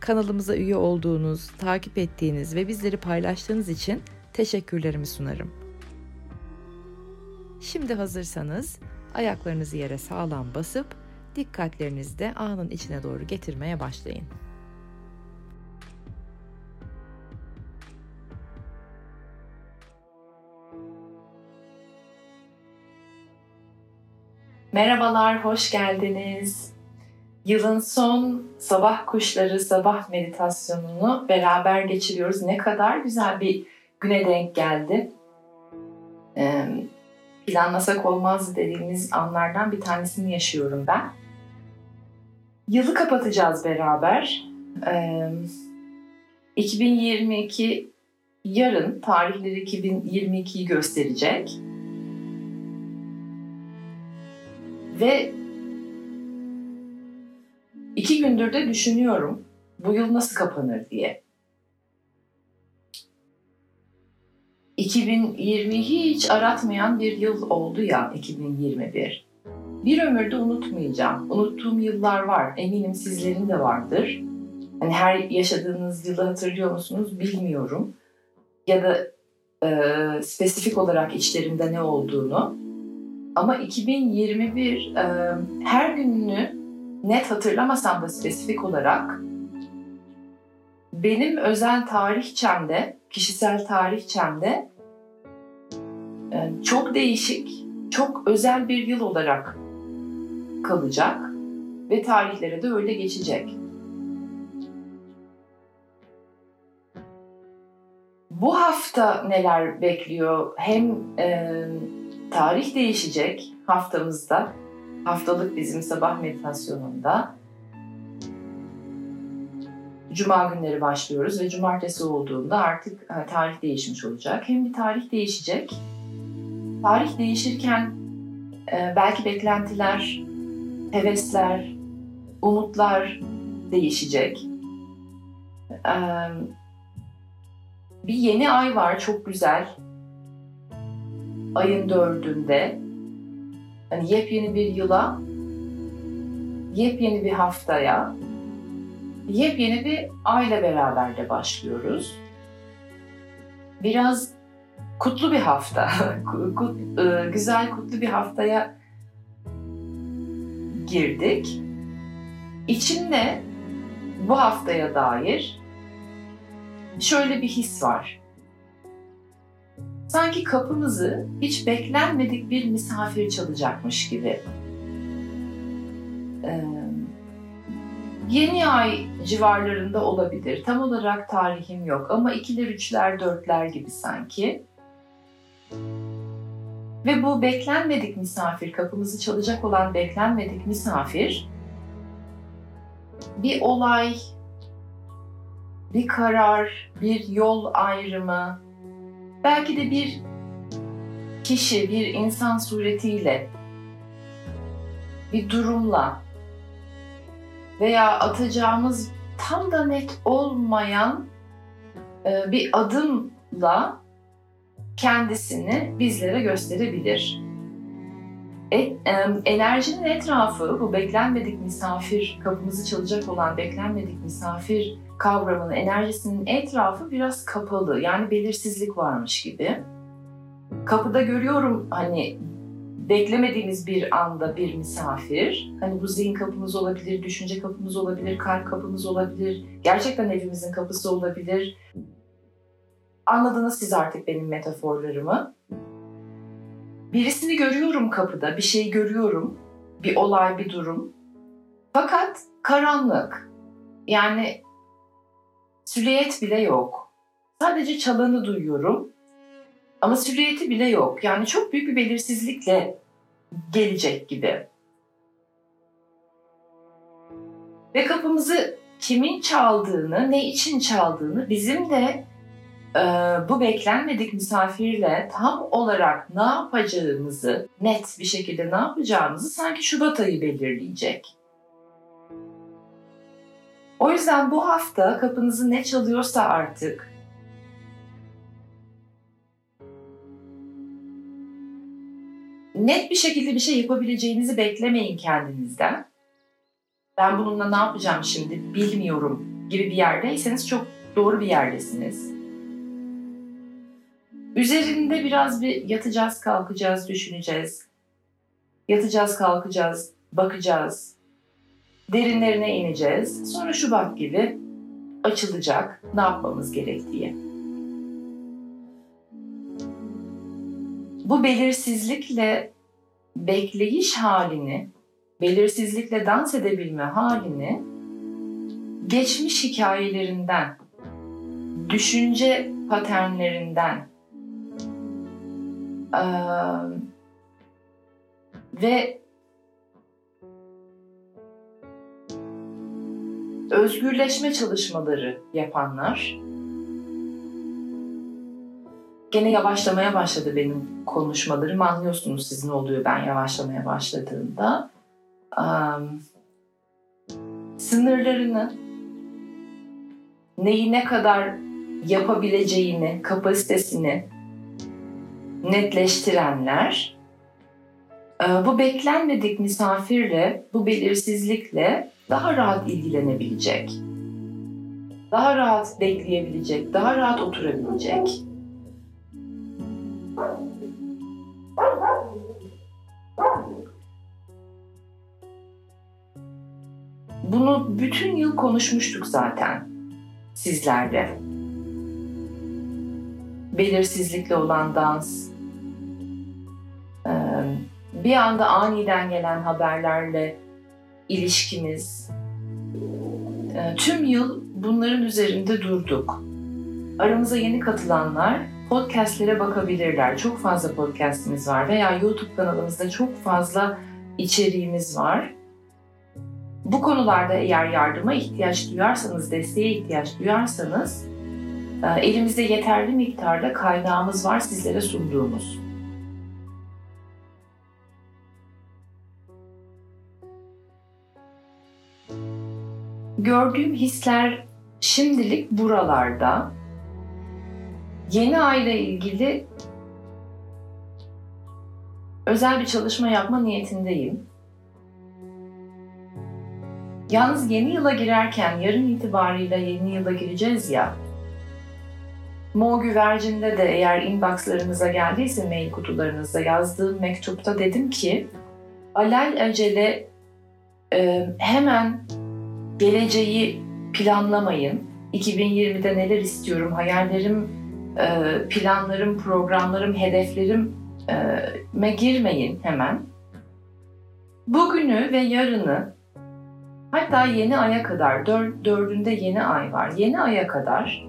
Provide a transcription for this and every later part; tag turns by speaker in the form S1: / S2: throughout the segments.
S1: Kanalımıza üye olduğunuz, takip ettiğiniz ve bizleri paylaştığınız için teşekkürlerimi sunarım. Şimdi hazırsanız ayaklarınızı yere sağlam basıp dikkatlerinizi de anın içine doğru getirmeye başlayın. Merhabalar, hoş geldiniz. Yılın son sabah kuşları, sabah meditasyonunu beraber geçiriyoruz. Ne kadar güzel bir güne denk geldi. Planlasak olmaz dediğimiz anlardan bir tanesini yaşıyorum ben. Yılı kapatacağız beraber. Ee, 2022 yarın tarihleri 2022'yi gösterecek. Ve iki gündür de düşünüyorum bu yıl nasıl kapanır diye. 2020 hiç aratmayan bir yıl oldu ya 2021. Bir ömürde unutmayacağım. Unuttuğum yıllar var. Eminim sizlerin de vardır. Hani her yaşadığınız yılı hatırlıyor musunuz bilmiyorum. Ya da e, spesifik olarak içlerinde ne olduğunu. Ama 2021 e, her gününü net hatırlamasam da spesifik olarak benim özel tarihçemde, kişisel tarihçemde e, çok değişik, çok özel bir yıl olarak kalacak ve tarihlere de öyle geçecek. Bu hafta neler bekliyor? Hem e, tarih değişecek haftamızda, haftalık bizim sabah meditasyonunda. Cuma günleri başlıyoruz ve cumartesi olduğunda artık e, tarih değişmiş olacak. Hem bir tarih değişecek. Tarih değişirken e, belki beklentiler, hevesler, umutlar değişecek. E, bir yeni ay var çok güzel. Ayın dördünde. Hani yepyeni bir yıla, yepyeni bir haftaya, yepyeni bir ayla beraber de başlıyoruz. Biraz kutlu bir hafta, güzel kutlu bir haftaya girdik. İçimde bu haftaya dair şöyle bir his var. Sanki kapımızı hiç beklenmedik bir misafir çalacakmış gibi. Ee, yeni ay civarlarında olabilir. Tam olarak tarihim yok ama ikiler, üçler, dörtler gibi sanki. Ve bu beklenmedik misafir, kapımızı çalacak olan beklenmedik misafir bir olay, bir karar, bir yol ayrımı, belki de bir kişi, bir insan suretiyle, bir durumla veya atacağımız tam da net olmayan bir adımla kendisini bizlere gösterebilir. Et, e, enerjinin etrafı, bu beklenmedik misafir, kapımızı çalacak olan beklenmedik misafir kavramının enerjisinin etrafı biraz kapalı. Yani belirsizlik varmış gibi. Kapıda görüyorum hani beklemediğimiz bir anda bir misafir. Hani bu zihin kapımız olabilir, düşünce kapımız olabilir, kalp kapımız olabilir. Gerçekten evimizin kapısı olabilir. Anladınız siz artık benim metaforlarımı. Birisini görüyorum kapıda, bir şey görüyorum. Bir olay, bir durum. Fakat karanlık. Yani silüet bile yok. Sadece çalanı duyuyorum. Ama silüeti bile yok. Yani çok büyük bir belirsizlikle gelecek gibi. Ve kapımızı kimin çaldığını, ne için çaldığını bizim de e, bu beklenmedik misafirle tam olarak ne yapacağımızı, net bir şekilde ne yapacağımızı sanki Şubat ayı belirleyecek. O yüzden bu hafta kapınızı ne çalıyorsa artık net bir şekilde bir şey yapabileceğinizi beklemeyin kendinizden. Ben bununla ne yapacağım şimdi bilmiyorum gibi bir yerdeyseniz çok doğru bir yerdesiniz. Üzerinde biraz bir yatacağız, kalkacağız, düşüneceğiz. Yatacağız, kalkacağız, bakacağız. Derinlerine ineceğiz. Sonra Şubat gibi açılacak ne yapmamız gerektiği. Bu belirsizlikle bekleyiş halini, belirsizlikle dans edebilme halini geçmiş hikayelerinden, düşünce paternlerinden ee, ve özgürleşme çalışmaları yapanlar gene yavaşlamaya başladı benim konuşmalarım. Anlıyorsunuz siz ne oluyor ben yavaşlamaya başladığımda. Um, sınırlarını, neyi ne kadar yapabileceğini, kapasitesini netleştirenler bu beklenmedik misafirle, bu belirsizlikle daha rahat ilgilenebilecek. Daha rahat bekleyebilecek, daha rahat oturabilecek. Bunu bütün yıl konuşmuştuk zaten sizlerle. Belirsizlikle olan dans, bir anda aniden gelen haberlerle ilişkimiz, tüm yıl bunların üzerinde durduk. Aramıza yeni katılanlar podcastlere bakabilirler. Çok fazla podcastimiz var veya YouTube kanalımızda çok fazla içeriğimiz var. Bu konularda eğer yardıma ihtiyaç duyarsanız, desteğe ihtiyaç duyarsanız e, elimizde yeterli miktarda kaynağımız var sizlere sunduğumuz. Gördüğüm hisler şimdilik buralarda. Yeni ayla ilgili özel bir çalışma yapma niyetindeyim. Yalnız yeni yıla girerken yarın itibarıyla yeni yıla gireceğiz ya. Mo güvercinde de eğer inboxlarınıza geldiyse mail kutularınızda yazdığım mektupta dedim ki alel acele e, hemen geleceği planlamayın. 2020'de neler istiyorum, hayallerim, e, planlarım, programlarım, hedeflerime girmeyin hemen. Bugünü ve yarını Hatta yeni aya kadar, dördünde yeni ay var. Yeni aya kadar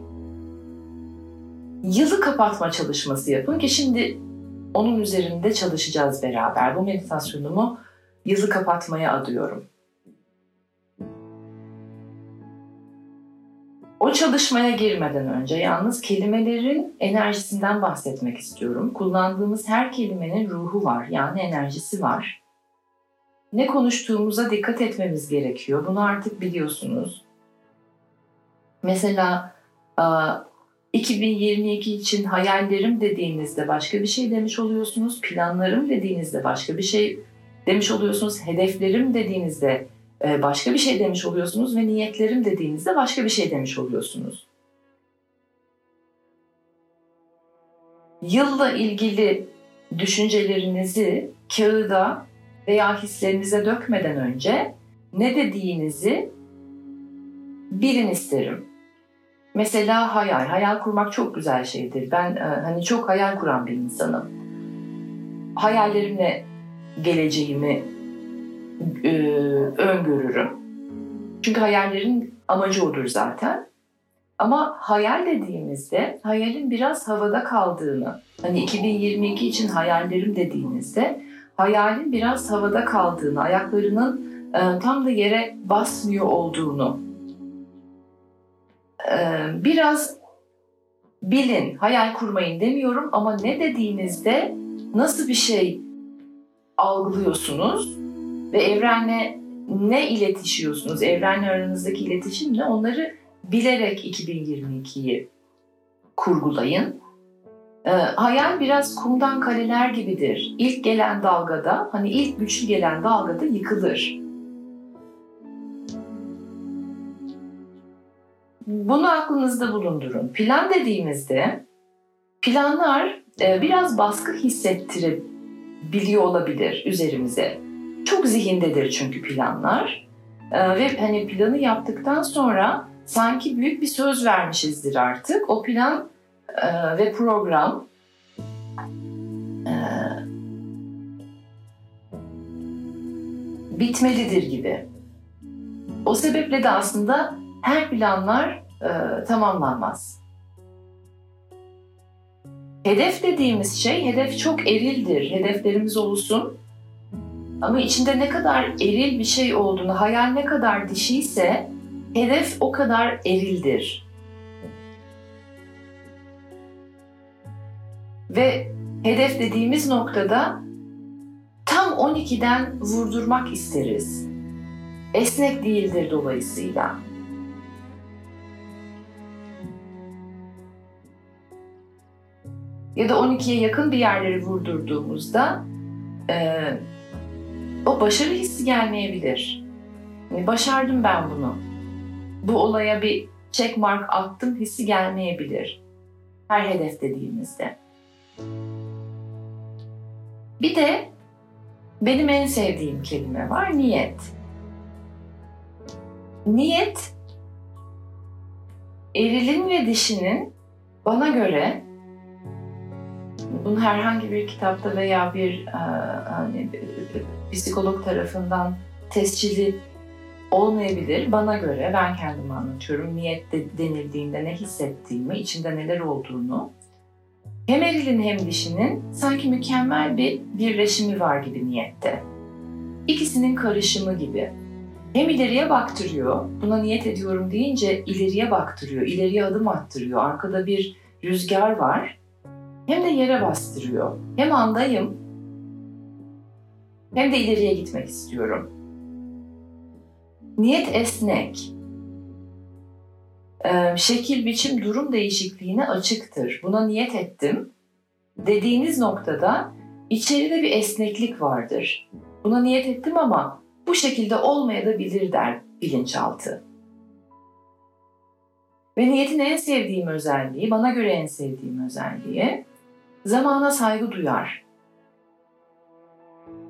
S1: yılı kapatma çalışması yapın ki şimdi onun üzerinde çalışacağız beraber. Bu meditasyonumu yılı kapatmaya adıyorum. O çalışmaya girmeden önce yalnız kelimelerin enerjisinden bahsetmek istiyorum. Kullandığımız her kelimenin ruhu var, yani enerjisi var ne konuştuğumuza dikkat etmemiz gerekiyor. Bunu artık biliyorsunuz. Mesela 2022 için hayallerim dediğinizde başka bir şey demiş oluyorsunuz. Planlarım dediğinizde başka bir şey demiş oluyorsunuz. Hedeflerim dediğinizde başka bir şey demiş oluyorsunuz ve niyetlerim dediğinizde başka bir şey demiş oluyorsunuz. Yılla ilgili düşüncelerinizi kağıda veya hislerinize dökmeden önce ne dediğinizi bilin isterim. Mesela hayal. Hayal kurmak çok güzel şeydir. Ben e, hani çok hayal kuran bir insanım. Hayallerimle geleceğimi e, öngörürüm. Çünkü hayallerin amacı odur zaten. Ama hayal dediğimizde hayalin biraz havada kaldığını, hani 2022 için hayallerim dediğinizde hayalin biraz havada kaldığını, ayaklarının e, tam da yere basmıyor olduğunu biraz bilin, hayal kurmayın demiyorum ama ne dediğinizde nasıl bir şey algılıyorsunuz ve evrenle ne iletişiyorsunuz, evrenle aranızdaki iletişim ne onları bilerek 2022'yi kurgulayın. Ee, hayal biraz kumdan kaleler gibidir. İlk gelen dalgada, hani ilk güçlü gelen dalgada yıkılır. Bunu aklınızda bulundurun. Plan dediğimizde planlar e, biraz baskı hissettirebiliyor olabilir üzerimize. Çok zihindedir çünkü planlar. E, ve hani planı yaptıktan sonra sanki büyük bir söz vermişizdir artık. O plan e, ve program bitmelidir gibi. O sebeple de aslında her planlar e, tamamlanmaz. Hedef dediğimiz şey, hedef çok erildir. Hedeflerimiz olsun. Ama içinde ne kadar eril bir şey olduğunu, hayal ne kadar dişiyse hedef o kadar erildir. Ve hedef dediğimiz noktada tam 12'den vurdurmak isteriz. Esnek değildir dolayısıyla. ya da 12'ye yakın bir yerleri vurdurduğumuzda e, o başarı hissi gelmeyebilir. Yani başardım ben bunu. Bu olaya bir check mark attım hissi gelmeyebilir. Her hedef dediğimizde. Bir de benim en sevdiğim kelime var niyet. Niyet erilin ve dişinin bana göre bunu herhangi bir kitapta veya bir e, hani psikolog tarafından tescilli olmayabilir. Bana göre ben kendimi anlatıyorum. Niyet de, denildiğinde ne hissettiğimi, içinde neler olduğunu. Hem erilin hem dişinin sanki mükemmel bir birleşimi var gibi niyette. İkisinin karışımı gibi. Hem ileriye baktırıyor, buna niyet ediyorum deyince ileriye baktırıyor, ileriye adım attırıyor. Arkada bir rüzgar var hem de yere bastırıyor. Hem andayım hem de ileriye gitmek istiyorum. Niyet esnek. Ee, şekil, biçim, durum değişikliğine açıktır. Buna niyet ettim. Dediğiniz noktada içeride bir esneklik vardır. Buna niyet ettim ama bu şekilde olmayabilir der bilinçaltı. Ve niyetin en sevdiğim özelliği, bana göre en sevdiğim özelliği zamana saygı duyar.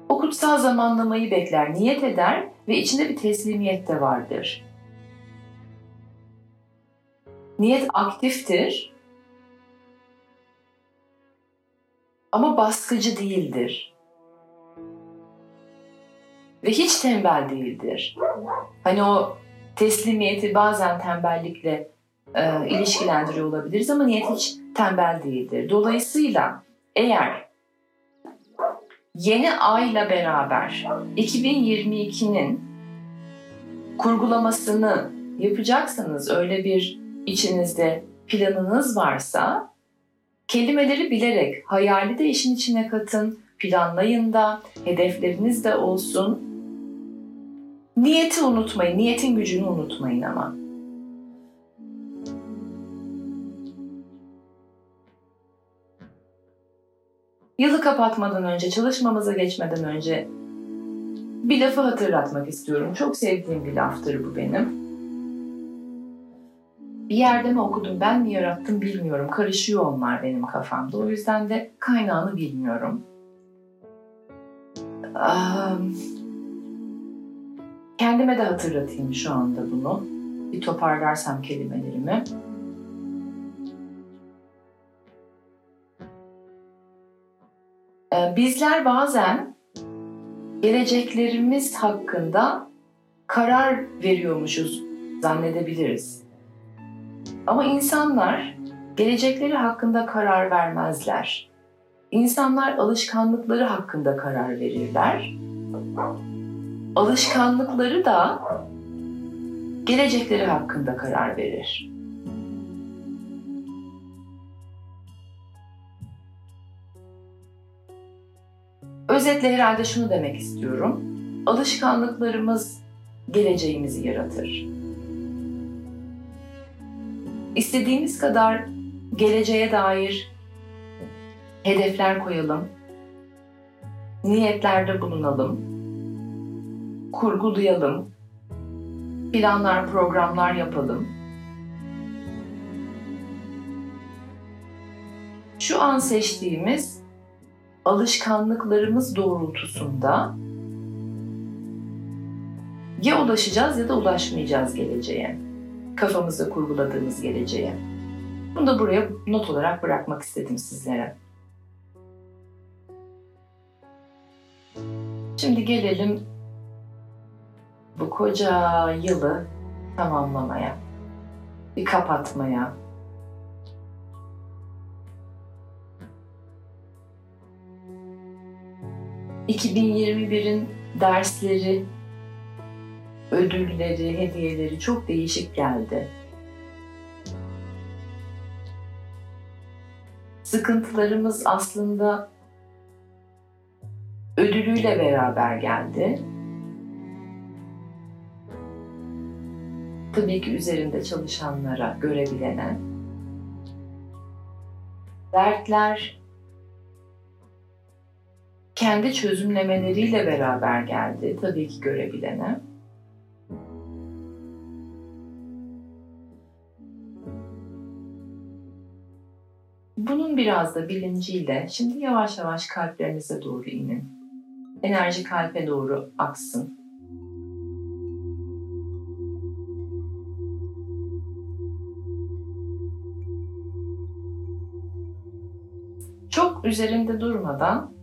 S1: O kutsal zamanlamayı bekler, niyet eder ve içinde bir teslimiyet de vardır. Niyet aktiftir ama baskıcı değildir. Ve hiç tembel değildir. Hani o teslimiyeti bazen tembellikle e, ilişkilendiriyor olabiliriz ama niyet hiç tembel değildir. Dolayısıyla eğer yeni ayla beraber 2022'nin kurgulamasını yapacaksanız öyle bir içinizde planınız varsa kelimeleri bilerek hayali de işin içine katın, planlayın da, hedefleriniz de olsun. Niyeti unutmayın, niyetin gücünü unutmayın ama. Yılı kapatmadan önce, çalışmamıza geçmeden önce bir lafı hatırlatmak istiyorum. Çok sevdiğim bir laftır bu benim. Bir yerde mi okudum, ben mi yarattım bilmiyorum. Karışıyor onlar benim kafamda. O yüzden de kaynağını bilmiyorum. Kendime de hatırlatayım şu anda bunu. Bir toparlarsam kelimelerimi. Bizler bazen geleceklerimiz hakkında karar veriyormuşuz zannedebiliriz. Ama insanlar gelecekleri hakkında karar vermezler. İnsanlar alışkanlıkları hakkında karar verirler. Alışkanlıkları da gelecekleri hakkında karar verir. Özetle herhalde şunu demek istiyorum. Alışkanlıklarımız geleceğimizi yaratır. İstediğimiz kadar geleceğe dair hedefler koyalım, niyetlerde bulunalım, kurgulayalım, planlar, programlar yapalım. Şu an seçtiğimiz alışkanlıklarımız doğrultusunda ya ulaşacağız ya da ulaşmayacağız geleceğe. Kafamızda kurguladığımız geleceğe. Bunu da buraya not olarak bırakmak istedim sizlere. Şimdi gelelim bu koca yılı tamamlamaya, bir kapatmaya. ...2021'in dersleri, ödülleri, hediyeleri çok değişik geldi. Sıkıntılarımız aslında ödülüyle beraber geldi. Tabii ki üzerinde çalışanlara, görebilene. Dertler kendi çözümlemeleriyle beraber geldi. Tabii ki görebilene. Bunun biraz da bilinciyle şimdi yavaş yavaş kalplerinize doğru inin. Enerji kalpe doğru aksın. Çok üzerinde durmadan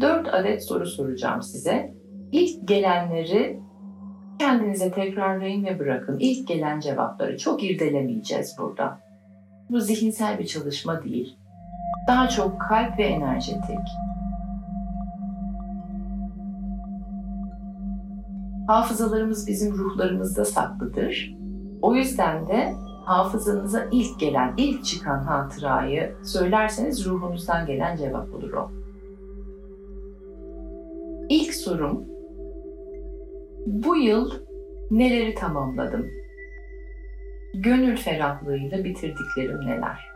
S1: dört adet soru soracağım size. İlk gelenleri kendinize tekrarlayın ve bırakın. İlk gelen cevapları çok irdelemeyeceğiz burada. Bu zihinsel bir çalışma değil. Daha çok kalp ve enerjetik. Hafızalarımız bizim ruhlarımızda saklıdır. O yüzden de hafızanıza ilk gelen, ilk çıkan hatırayı söylerseniz ruhunuzdan gelen cevap olur o. İlk sorum, bu yıl neleri tamamladım? Gönül ferahlığıyla bitirdiklerim neler?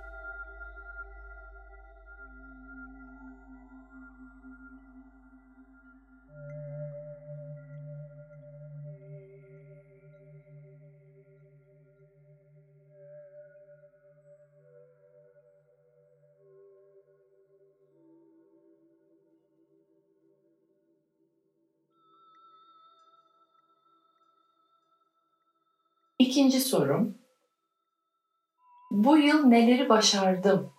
S1: İkinci sorum. Bu yıl neleri başardım?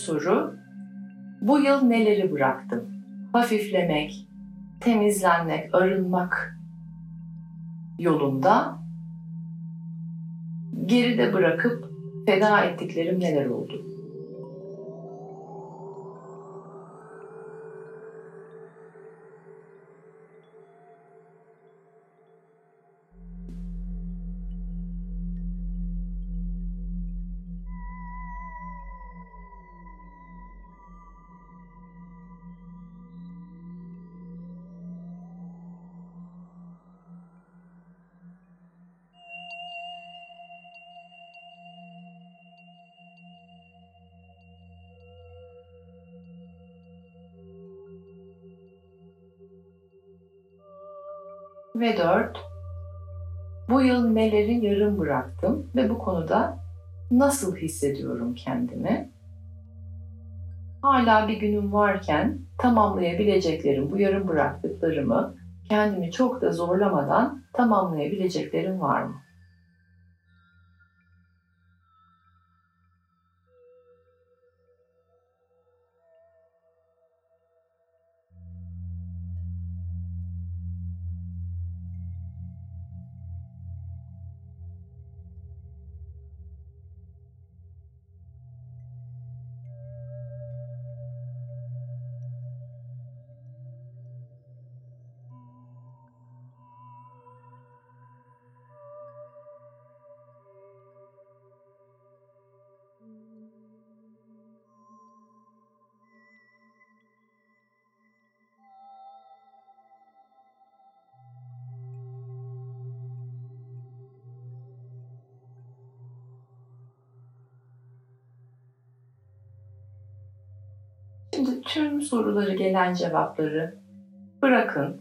S1: Soru, bu yıl neleri bıraktım? Hafiflemek, temizlenmek, arınmak yolunda geride bırakıp feda ettiklerim neler oldu? Ve dört, bu yıl neleri yarım bıraktım ve bu konuda nasıl hissediyorum kendimi? Hala bir günüm varken tamamlayabileceklerim, bu yarım bıraktıklarımı kendimi çok da zorlamadan tamamlayabileceklerim var mı? Tüm soruları gelen cevapları bırakın.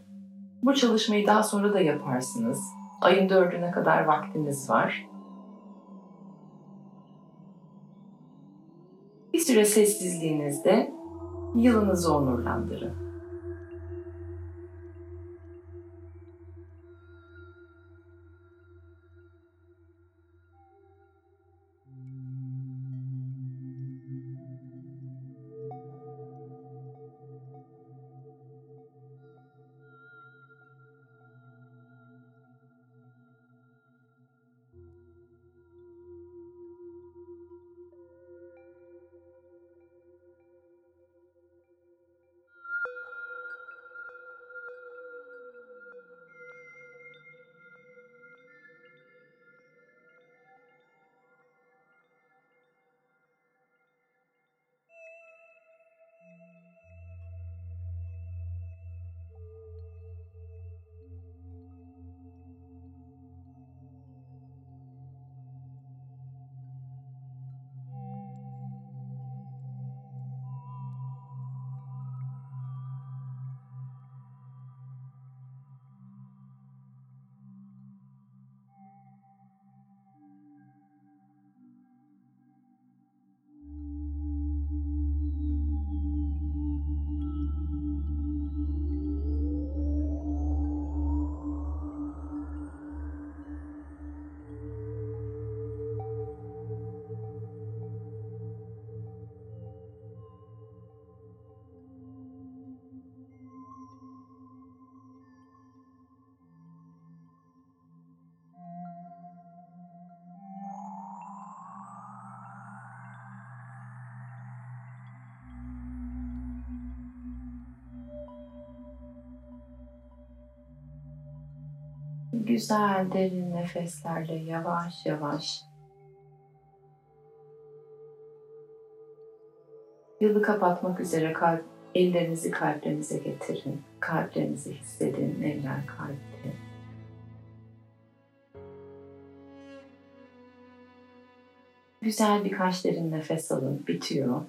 S1: Bu çalışmayı daha sonra da yaparsınız. Ayın dördüne kadar vaktiniz var. Bir süre sessizliğinizde yılınızı onurlandırın. Güzel derin nefeslerle yavaş yavaş yılı kapatmak üzere kalp, ellerinizi kalplerinize getirin. Kalplerinizi hissedin, eller kalpte. Güzel birkaç derin nefes alın, bitiyor.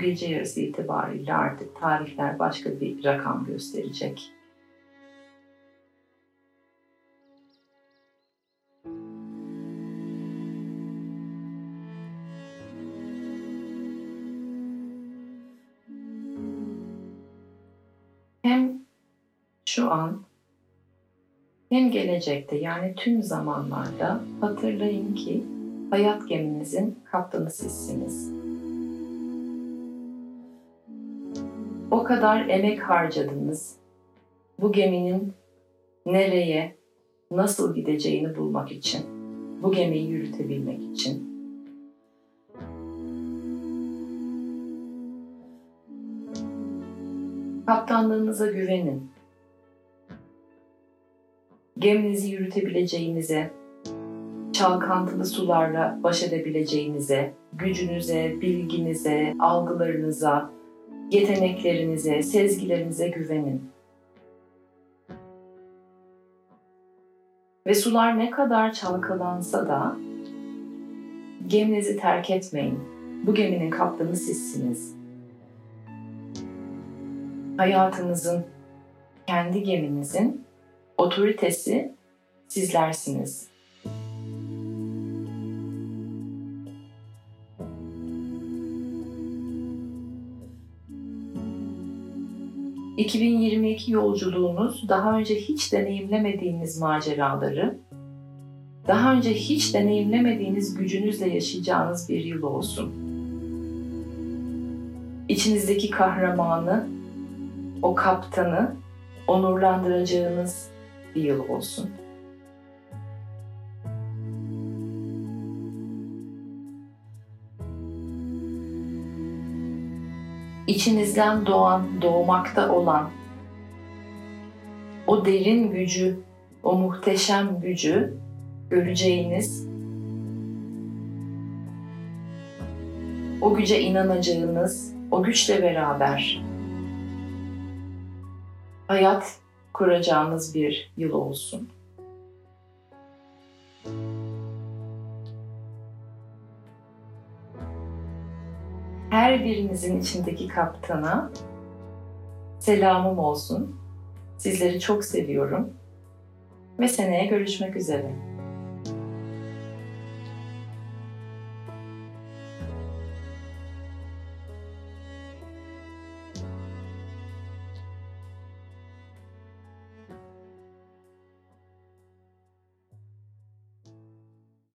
S1: Gece yarısı itibariyle artık tarihler başka bir rakam gösterecek. Hem şu an hem gelecekte yani tüm zamanlarda hatırlayın ki hayat geminizin kaptanı sizsiniz. O kadar emek harcadınız. Bu geminin nereye, nasıl gideceğini bulmak için. Bu gemiyi yürütebilmek için. Kaptanlığınıza güvenin. Geminizi yürütebileceğinize, çalkantılı sularla baş edebileceğinize, gücünüze, bilginize, algılarınıza, yeteneklerinize, sezgilerinize güvenin. Ve sular ne kadar çalkalansa da geminizi terk etmeyin. Bu geminin kaptanı sizsiniz. Hayatınızın, kendi geminizin otoritesi sizlersiniz. 2022 yolculuğunuz daha önce hiç deneyimlemediğiniz maceraları, daha önce hiç deneyimlemediğiniz gücünüzle yaşayacağınız bir yıl olsun. İçinizdeki kahramanı, o kaptanı onurlandıracağınız bir yıl olsun. İçinizden doğan, doğmakta olan o derin gücü, o muhteşem gücü göreceğiniz, o güce inanacağınız, o güçle beraber hayat kuracağınız bir yıl olsun. Her birinizin içindeki kaptana selamım olsun. Sizleri çok seviyorum ve seneye görüşmek üzere.